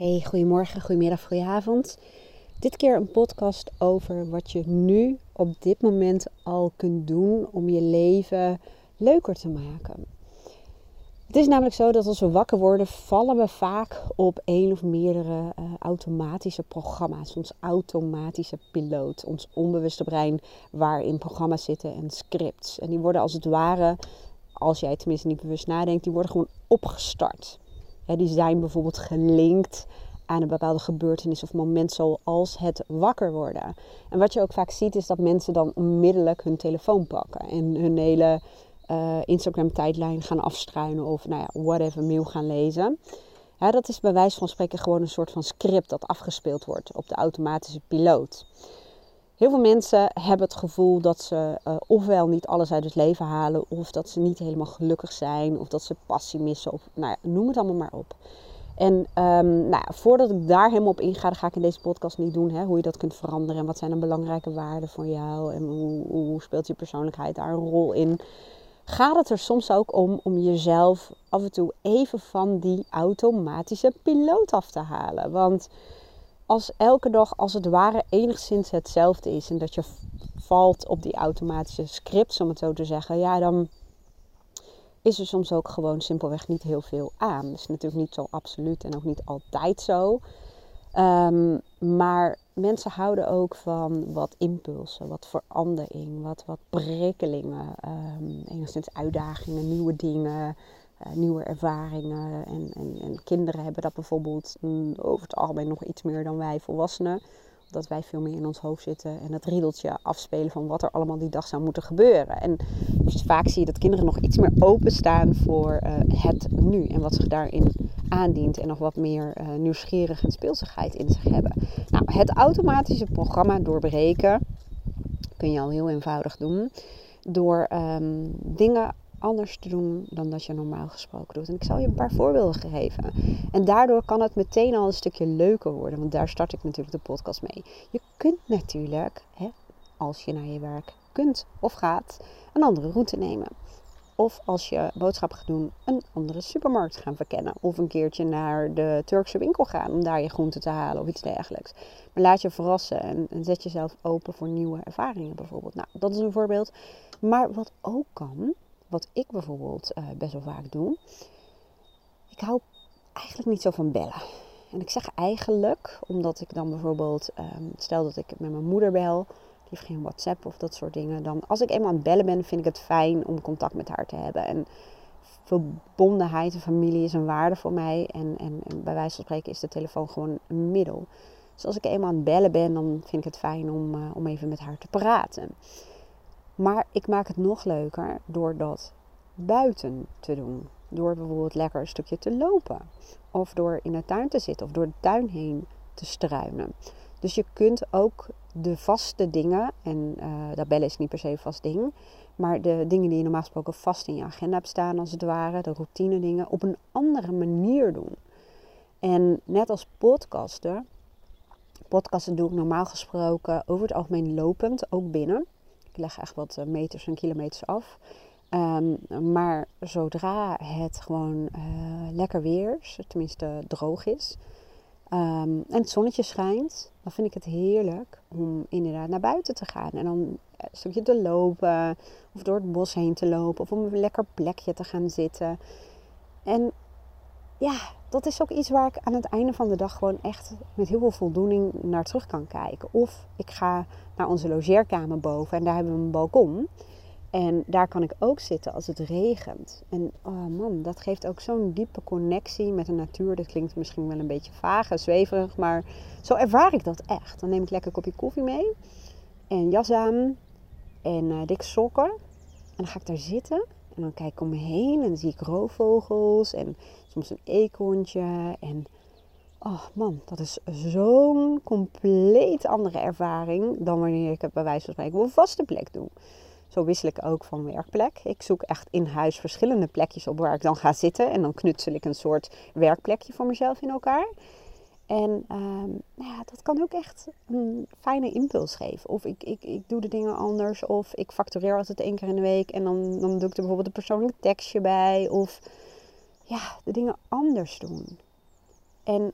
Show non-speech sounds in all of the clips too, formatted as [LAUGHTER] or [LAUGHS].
Hey, goedemorgen, goedemiddag, goedenavond. Dit keer een podcast over wat je nu op dit moment al kunt doen om je leven leuker te maken. Het is namelijk zo dat als we wakker worden, vallen we vaak op één of meerdere uh, automatische programma's. Ons automatische piloot, ons onbewuste brein, waarin programma's zitten en scripts. En die worden als het ware, als jij tenminste niet bewust nadenkt, die worden gewoon opgestart die zijn bijvoorbeeld gelinkt aan een bepaalde gebeurtenis of moment zoals het wakker worden. En wat je ook vaak ziet is dat mensen dan onmiddellijk hun telefoon pakken en hun hele uh, Instagram tijdlijn gaan afstruinen of nou ja, whatever mail gaan lezen. Dat is bij wijze van spreken gewoon een soort van script dat afgespeeld wordt op de automatische piloot. Heel veel mensen hebben het gevoel dat ze uh, ofwel niet alles uit het leven halen, of dat ze niet helemaal gelukkig zijn, of dat ze passie missen, of nou ja, noem het allemaal maar op. En um, nou, voordat ik daar helemaal op inga, ga ik in deze podcast niet doen hè, hoe je dat kunt veranderen en wat zijn dan belangrijke waarden voor jou en hoe, hoe speelt je persoonlijkheid daar een rol in. Gaat het er soms ook om om jezelf af en toe even van die automatische piloot af te halen? Want als elke dag als het ware enigszins hetzelfde is en dat je valt op die automatische scripts, om het zo te zeggen, ja, dan is er soms ook gewoon simpelweg niet heel veel aan. Dat is natuurlijk niet zo absoluut en ook niet altijd zo. Ehm, maar mensen houden ook van wat impulsen, wat verandering, wat, wat prikkelingen, um, enigszins uitdagingen, nieuwe dingen. Eh, nieuwe ervaringen. En, en, en, kinderen hebben dat bijvoorbeeld mm, over het algemeen nog iets meer dan wij volwassenen. Dat wij veel meer in ons hoofd zitten en het riedeltje afspelen van wat er allemaal die dag zou moeten gebeuren. En dus vaak zie je dat kinderen nog iets meer openstaan voor uh, het nu en wat zich daarin aandient. En nog wat meer uh, nieuwsgierig en speelsigheid in zich hebben. Nou, het automatische programma doorbreken kun je al heel eenvoudig doen. Door um, dingen anders te doen dan dat je normaal gesproken doet. En ik zal je een paar voorbeelden geven. En daardoor kan het meteen al een stukje leuker worden, want daar start ik natuurlijk de podcast mee. Je kunt natuurlijk, hè, als je naar je werk kunt of gaat, een andere route nemen. Of als je boodschap gaat doen, een andere supermarkt gaan verkennen. Of een keertje naar de Turkse winkel gaan om daar je groenten te halen of iets dergelijks. Maar laat je verrassen en, en zet jezelf open voor nieuwe ervaringen bijvoorbeeld. Nou, dat is een voorbeeld. Maar wat ook kan, wat ik bijvoorbeeld uh, best wel vaak doe. Ik hou eigenlijk niet zo van bellen. En ik zeg eigenlijk, omdat ik dan bijvoorbeeld, um, stel dat ik met mijn moeder bel, die heeft geen WhatsApp of dat soort dingen. Dan als ik eenmaal aan het bellen ben, vind ik het fijn om contact met haar te hebben. En verbondenheid en familie is een waarde voor mij. En, en, en, bij wijze van spreken is de telefoon gewoon een middel. Dus als ik eenmaal aan het bellen ben, dan vind ik het fijn om, uh, om even met haar te praten. Maar ik maak het nog leuker door dat buiten te doen. Door bijvoorbeeld lekker een stukje te lopen. Of door in de tuin te zitten of door de tuin heen te struinen. Dus je kunt ook de vaste dingen, en uh, dat bellen is niet per se een vast ding, maar de dingen die je normaal gesproken vast in je agenda hebt staan, als het ware, de routine dingen, op een andere manier doen. En net als podcasten, podcasten doe ik normaal gesproken over het algemeen lopend, ook binnen. Leg echt wat eh, meters en kilometers af. Um, maar zodra het gewoon uh, lekker weer is, tenminste droog is, um, en het zonnetje schijnt, dan vind ik het heerlijk om inderdaad naar buiten te gaan. En dan een stukje te lopen, of door het bos heen te lopen, of om een lekker plekje te gaan zitten. En ja, dat is ook iets waar ik aan het einde van de dag gewoon echt met heel veel voldoening naar terug kan kijken. Of ik ga naar onze logeerkamer boven en daar hebben we een balkon. En daar kan ik ook zitten als het regent. En oh man, dat geeft ook zo'n diepe connectie met de natuur. Dat klinkt misschien wel een beetje vaag en zweverig, maar zo ervaar ik dat echt. Dan neem ik lekker een kopje koffie mee en jas aan en uh, dikke sokken. En dan ga ik daar zitten en dan kijk ik om me heen en dan zie ik roofvogels en soms een eekhoorntje. En oh man, dat is zo'n compleet andere ervaring dan wanneer ik het bij wijze van spreken op een vaste plek doe. Zo wissel ik ook van werkplek. Ik zoek echt in huis verschillende plekjes op waar ik dan ga zitten. En dan knutsel ik een soort werkplekje voor mezelf in elkaar. En um, nou ja, dat kan ook echt een fijne impuls geven. Of ik, ik, ik doe de dingen anders. Of ik factureer altijd één keer in de week. En dan, dan doe ik er bijvoorbeeld een persoonlijk tekstje bij. Of ja, de dingen anders doen. En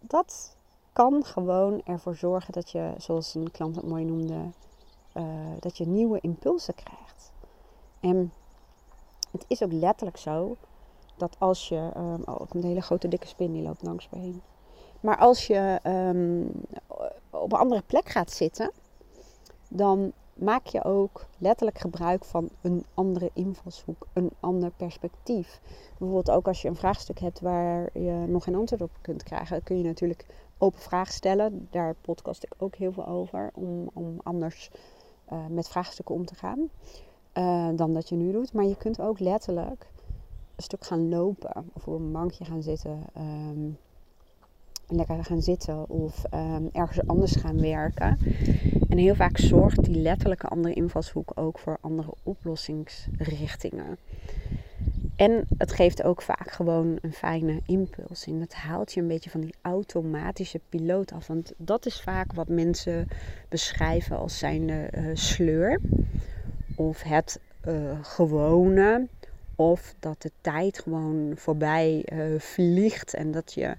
dat kan gewoon ervoor zorgen dat je, zoals een klant het mooi noemde, uh, dat je nieuwe impulsen krijgt. En het is ook letterlijk zo dat als je. Um, oh, een hele grote dikke spin die loopt langs me heen. Maar als je um, op een andere plek gaat zitten, dan maak je ook letterlijk gebruik van een andere invalshoek, een ander perspectief. Bijvoorbeeld ook als je een vraagstuk hebt waar je nog geen antwoord op kunt krijgen, kun je natuurlijk open vragen stellen. Daar podcast ik ook heel veel over, om, om anders uh, met vraagstukken om te gaan uh, dan dat je nu doet. Maar je kunt ook letterlijk een stuk gaan lopen of op een bankje gaan zitten. Um, lekker gaan zitten of um, ergens anders gaan werken. En heel vaak zorgt die letterlijke andere invalshoek ook voor andere oplossingsrichtingen. En het geeft ook vaak gewoon een fijne impuls in. Het haalt je een beetje van die automatische piloot af. Want dat is vaak wat mensen beschrijven als zijn uh, sleur. Of het uh, gewone. Of dat de tijd gewoon voorbij uh, vliegt. En dat je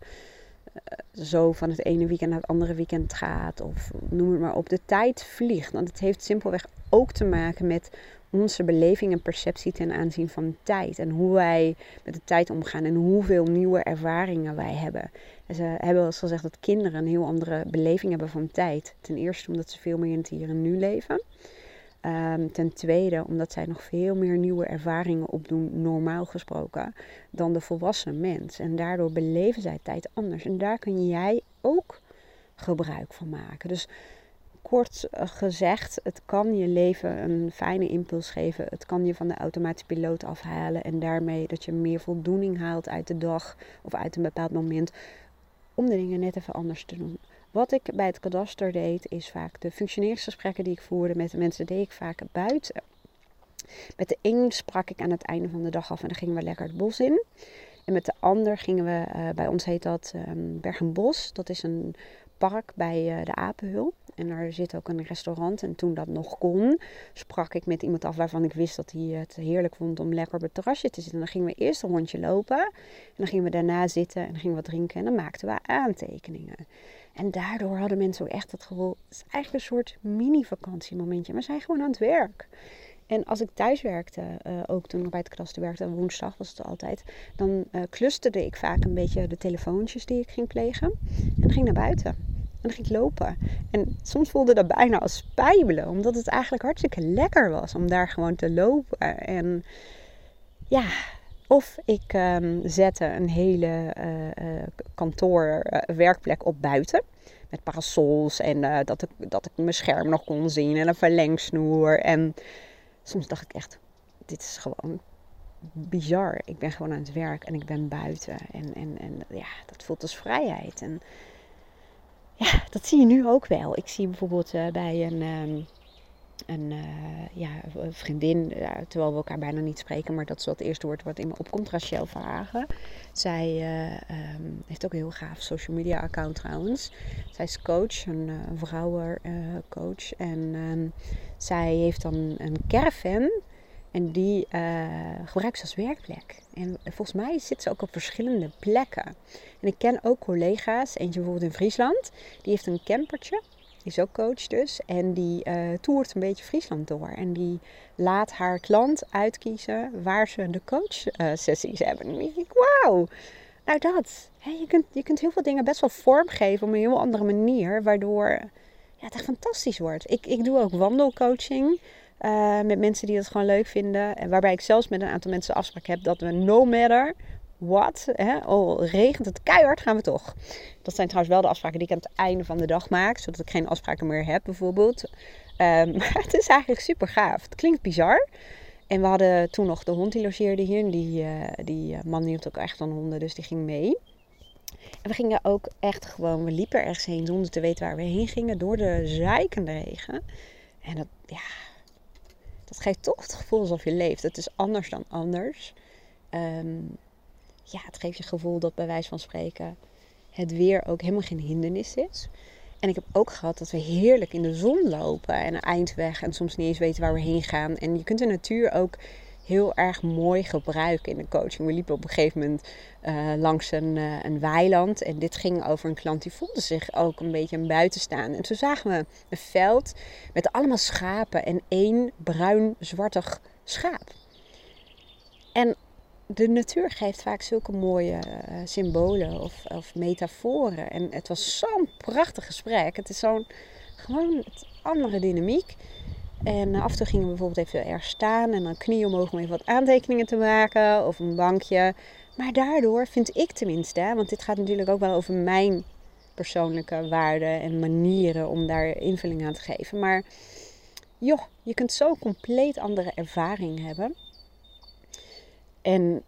zo van het ene weekend naar het andere weekend gaat. Of noem het maar op. De tijd vliegt. Want het heeft simpelweg ook te maken met onze beleving en perceptie ten aanzien van tijd. En hoe wij met de tijd omgaan en hoeveel nieuwe ervaringen wij hebben. En ze hebben eens gezegd dat kinderen een heel andere beleving hebben van tijd. Ten eerste omdat ze veel meer in het hier en nu leven. Um, ten tweede omdat zij nog veel meer nieuwe ervaringen opdoen, normaal gesproken, dan de volwassen mens. En daardoor beleven zij tijd anders. En daar kun jij ook gebruik van maken. Dus kort eh, gezegd, het kan je leven een fijne impuls geven. Het kan je van de automatische piloot afhalen. En daarmee dat je meer voldoening haalt uit de dag of uit een bepaald moment. Om de dingen net even anders te doen. Wat ik bij het kadaster deed, is vaak de functioneringsgesprekken die ik voerde met de mensen, deed ik vaak buiten. Met de een sprak ik aan het einde van de dag af en dan gingen we lekker het bos in. En met de ander gingen we, uh, bij ons heet dat um, Bergenbos. Dat is een park bij uh, de Apenhul. En daar zit ook een restaurant. En toen dat nog kon, sprak ik met iemand af waarvan ik wist dat hij het heerlijk vond om lekker op het terrasje te zitten. En dan gingen we eerst een rondje lopen. En dan gingen we daarna zitten en gingen we wat drinken. En dan maakten we aantekeningen. En daardoor hadden mensen ook echt het gevoel, het is eigenlijk een soort mini-vakantiemomentje. We zijn gewoon aan het werk. En als ik thuis werkte, uh, ook toen ik bij het kadaster werkte, woensdag was het altijd, dan uh, clusterde ik vaak een beetje de telefoontjes die ik ging plegen. En ging naar buiten. En ging ik lopen. En soms voelde dat bijna als spijbelen, omdat het eigenlijk hartstikke lekker was om daar gewoon te lopen. En ja, of ik um, zette een hele uh, uh, kantoorwerkplek op buiten. Met parasols en dat, ik, dat ik mijn scherm nog kon zien en een verlengsnoer. En soms dacht ik echt, dit is gewoon bizar. Ik ben gewoon aan het werk en ik ben buiten. En, en, en ja, dat voelt als vrijheid. En ja, dat zie je nu ook wel. Ik zie bijvoorbeeld bij een... Um, een, uh, ja, vriendin, terwijl we elkaar bijna niet spreken, maar dat is wat het eerste woord wat in me opkomt, Rachel Verhagen. Zij uh, um, heeft ook een heel gaaf social media account trouwens. Zij is coach, een vrouwencoach. en um, zij heeft dan een caravan en die gebruikt ze als werkplek. En volgens mij zit ze ook op verschillende plekken. En ik ken ook collega's, eentje bijvoorbeeld in Friesland, die heeft een campertje is ook coach dus. En die uh, toert een beetje Friesland door. En die laat haar klant uitkiezen waar ze de coachsessies uh, hebben. Wauw. Nou dat. je, kunt, je kunt heel veel dingen best wel vormgeven op een heel andere manier. Waardoor ja, het echt fantastisch wordt. Ik, ik doe ook wandelcoaching. Uh, met mensen die dat gewoon leuk vinden. En waarbij ik zelfs met een aantal mensen afspraak heb dat we no matter wat, al regent het keihard, gaan we toch. Dat zijn trouwens wel de afspraken die ik aan het einde van de dag maak, zodat ik geen afspraken meer heb bijvoorbeeld. Um, [LAUGHS] maar het is eigenlijk super gaaf. Het klinkt bizar. En we hadden toen nog de hond die logeerde hier. Die, uh, die uh, man hield ook echt van honden, dus die ging mee. En we gingen ook echt gewoon, we liepen ergens heen zonder te weten waar we heen gingen door de zijkende regen. En dat, ja, dat geeft toch het gevoel alsof je leeft. Het is anders dan anders. Um, ja, het geeft je gevoel dat bij wijze van spreken het weer ook helemaal geen hindernis is. En ik heb ook gehad dat we heerlijk in de zon lopen en een eindweg en soms niet eens weten waar we heen gaan. En je kunt de natuur ook heel erg mooi gebruiken in de coaching. We liepen op een gegeven moment uh, langs een, uh, een weiland. En dit ging over een klant die voelde zich ook een beetje aan buiten staan. En toen zagen we een veld met allemaal schapen en één bruin-zwartig schaap. En de natuur geeft vaak zulke mooie uh, symbolen of, of, metaforen. En het was zo'n prachtig gesprek. Het is zo'n gewoon andere dynamiek. En af en toe gingen we bijvoorbeeld even ergens staan en dan knie omhoog om even wat aantekeningen te maken of een bankje. Maar daardoor vind ik tenminste, want dit gaat natuurlijk ook wel over mijn persoonlijke waarden en manieren om daar invulling aan te geven. Maar joh, je kunt zo compleet andere ervaring hebben. En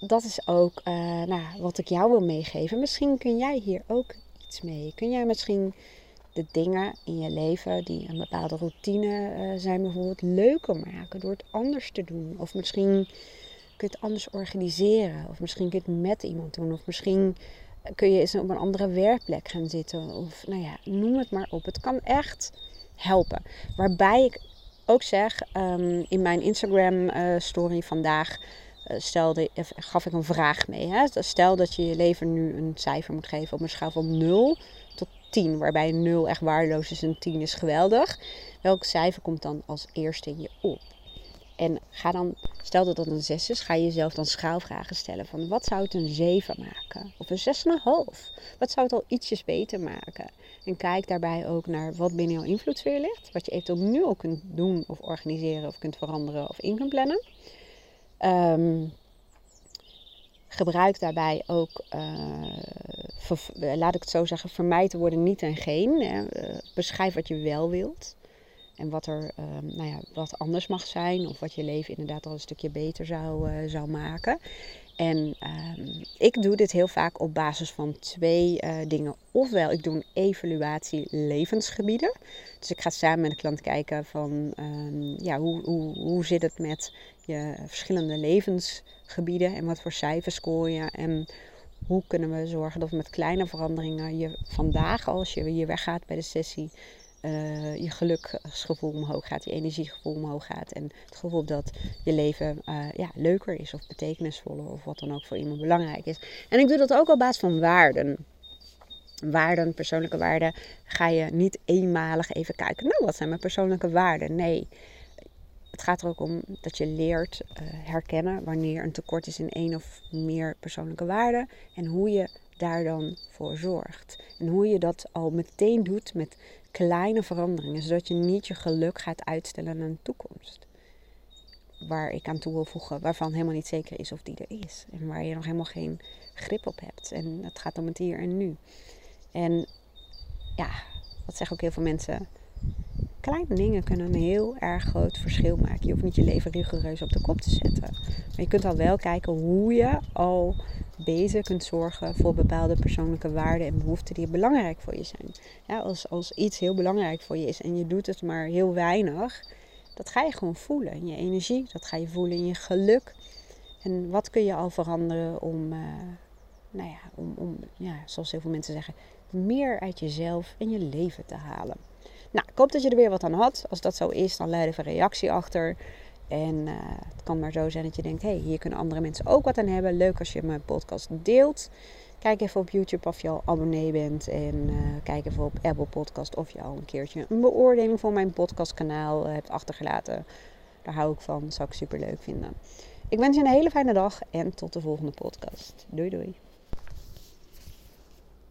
dat is ook uh, nou, wat ik jou wil meegeven. Misschien kun jij hier ook iets mee. Kun jij misschien de dingen in je leven die een bepaalde routine uh, zijn, bijvoorbeeld leuker maken door het anders te doen? Of misschien kun je het anders organiseren. Of misschien kun je het met iemand doen. Of misschien kun je eens op een andere werkplek gaan zitten. Of nou ja, noem het maar op. Het kan echt helpen. Waarbij ik ook zeg, um, in mijn Instagram uh, story vandaag uh, stelde, gaf ik een vraag mee. Hè? Stel dat je je leven nu een cijfer moet geven op een schaal van 0 tot 10. Waarbij 0 echt waardeloos is en 10 is geweldig. Welk cijfer komt dan als eerste in je op? En ga dan, stel dat dat een 6 is, ga je jezelf dan schaalvragen stellen. Van wat zou het een 7 maken? Of een 6,5? Wat zou het al ietsjes beter maken? En kijk daarbij ook naar wat binnen jouw invloedssfeer ligt. Wat je eventueel nu al kunt doen of organiseren of kunt veranderen of in kunt plannen. Um, gebruik daarbij ook, uh, laat ik het zo zeggen, vermijd te worden niet en geen. Uh, beschrijf wat je wel wilt. En wat er um, nou ja, wat anders mag zijn. Of wat je leven inderdaad al een stukje beter zou, uh, zou maken. En um, ik doe dit heel vaak op basis van twee uh, dingen. Ofwel, ik doe een evaluatie levensgebieden. Dus ik ga samen met de klant kijken van um, ja, hoe, hoe, hoe zit het met je verschillende levensgebieden. En wat voor cijfers scoor je. En hoe kunnen we zorgen dat we met kleine veranderingen je vandaag, als je hier weggaat bij de sessie, uh, je geluksgevoel omhoog gaat, je energiegevoel omhoog gaat. En het gevoel dat je leven uh, ja, leuker is of betekenisvoller of wat dan ook voor iemand belangrijk is. En ik doe dat ook op basis van waarden. Waarden, persoonlijke waarden, ga je niet eenmalig even kijken. Nou, wat zijn mijn persoonlijke waarden? Nee. Het gaat er ook om dat je leert uh, herkennen wanneer een tekort is in één of meer persoonlijke waarden. En hoe je daar dan voor zorgt. En hoe je dat al meteen doet met kleine veranderingen, zodat je niet je geluk gaat uitstellen naar een toekomst. Waar ik aan toe wil voegen, waarvan helemaal niet zeker is of die er is. En waar je nog helemaal geen grip op hebt. En het gaat om het hier en nu. En ja, dat zeggen ook heel veel mensen. Kleine dingen kunnen een heel erg groot verschil maken. Je hoeft niet je leven rigoureus op de kop te zetten. Maar je kunt al wel kijken hoe je al bezig kunt zorgen voor bepaalde persoonlijke waarden en behoeften die belangrijk voor je zijn. Ja, als, als iets heel belangrijk voor je is en je doet het maar heel weinig, dat ga je gewoon voelen in je energie, dat ga je voelen in je geluk. En wat kun je al veranderen om, uh, nou ja, om, om ja, zoals heel veel mensen zeggen, meer uit jezelf en je leven te halen. Nou, ik hoop dat je er weer wat aan had. Als dat zo is, dan laat even een reactie achter. En uh, het kan maar zo zijn dat je denkt: hé, hey, hier kunnen andere mensen ook wat aan hebben. Leuk als je mijn podcast deelt. Kijk even op YouTube of je al abonnee bent. En uh, kijk even op Apple Podcast of je al een keertje een beoordeling voor mijn podcastkanaal uh, hebt achtergelaten. Daar hou ik van. Zou ik super leuk vinden. Ik wens je een hele fijne dag en tot de volgende podcast. Doei doei.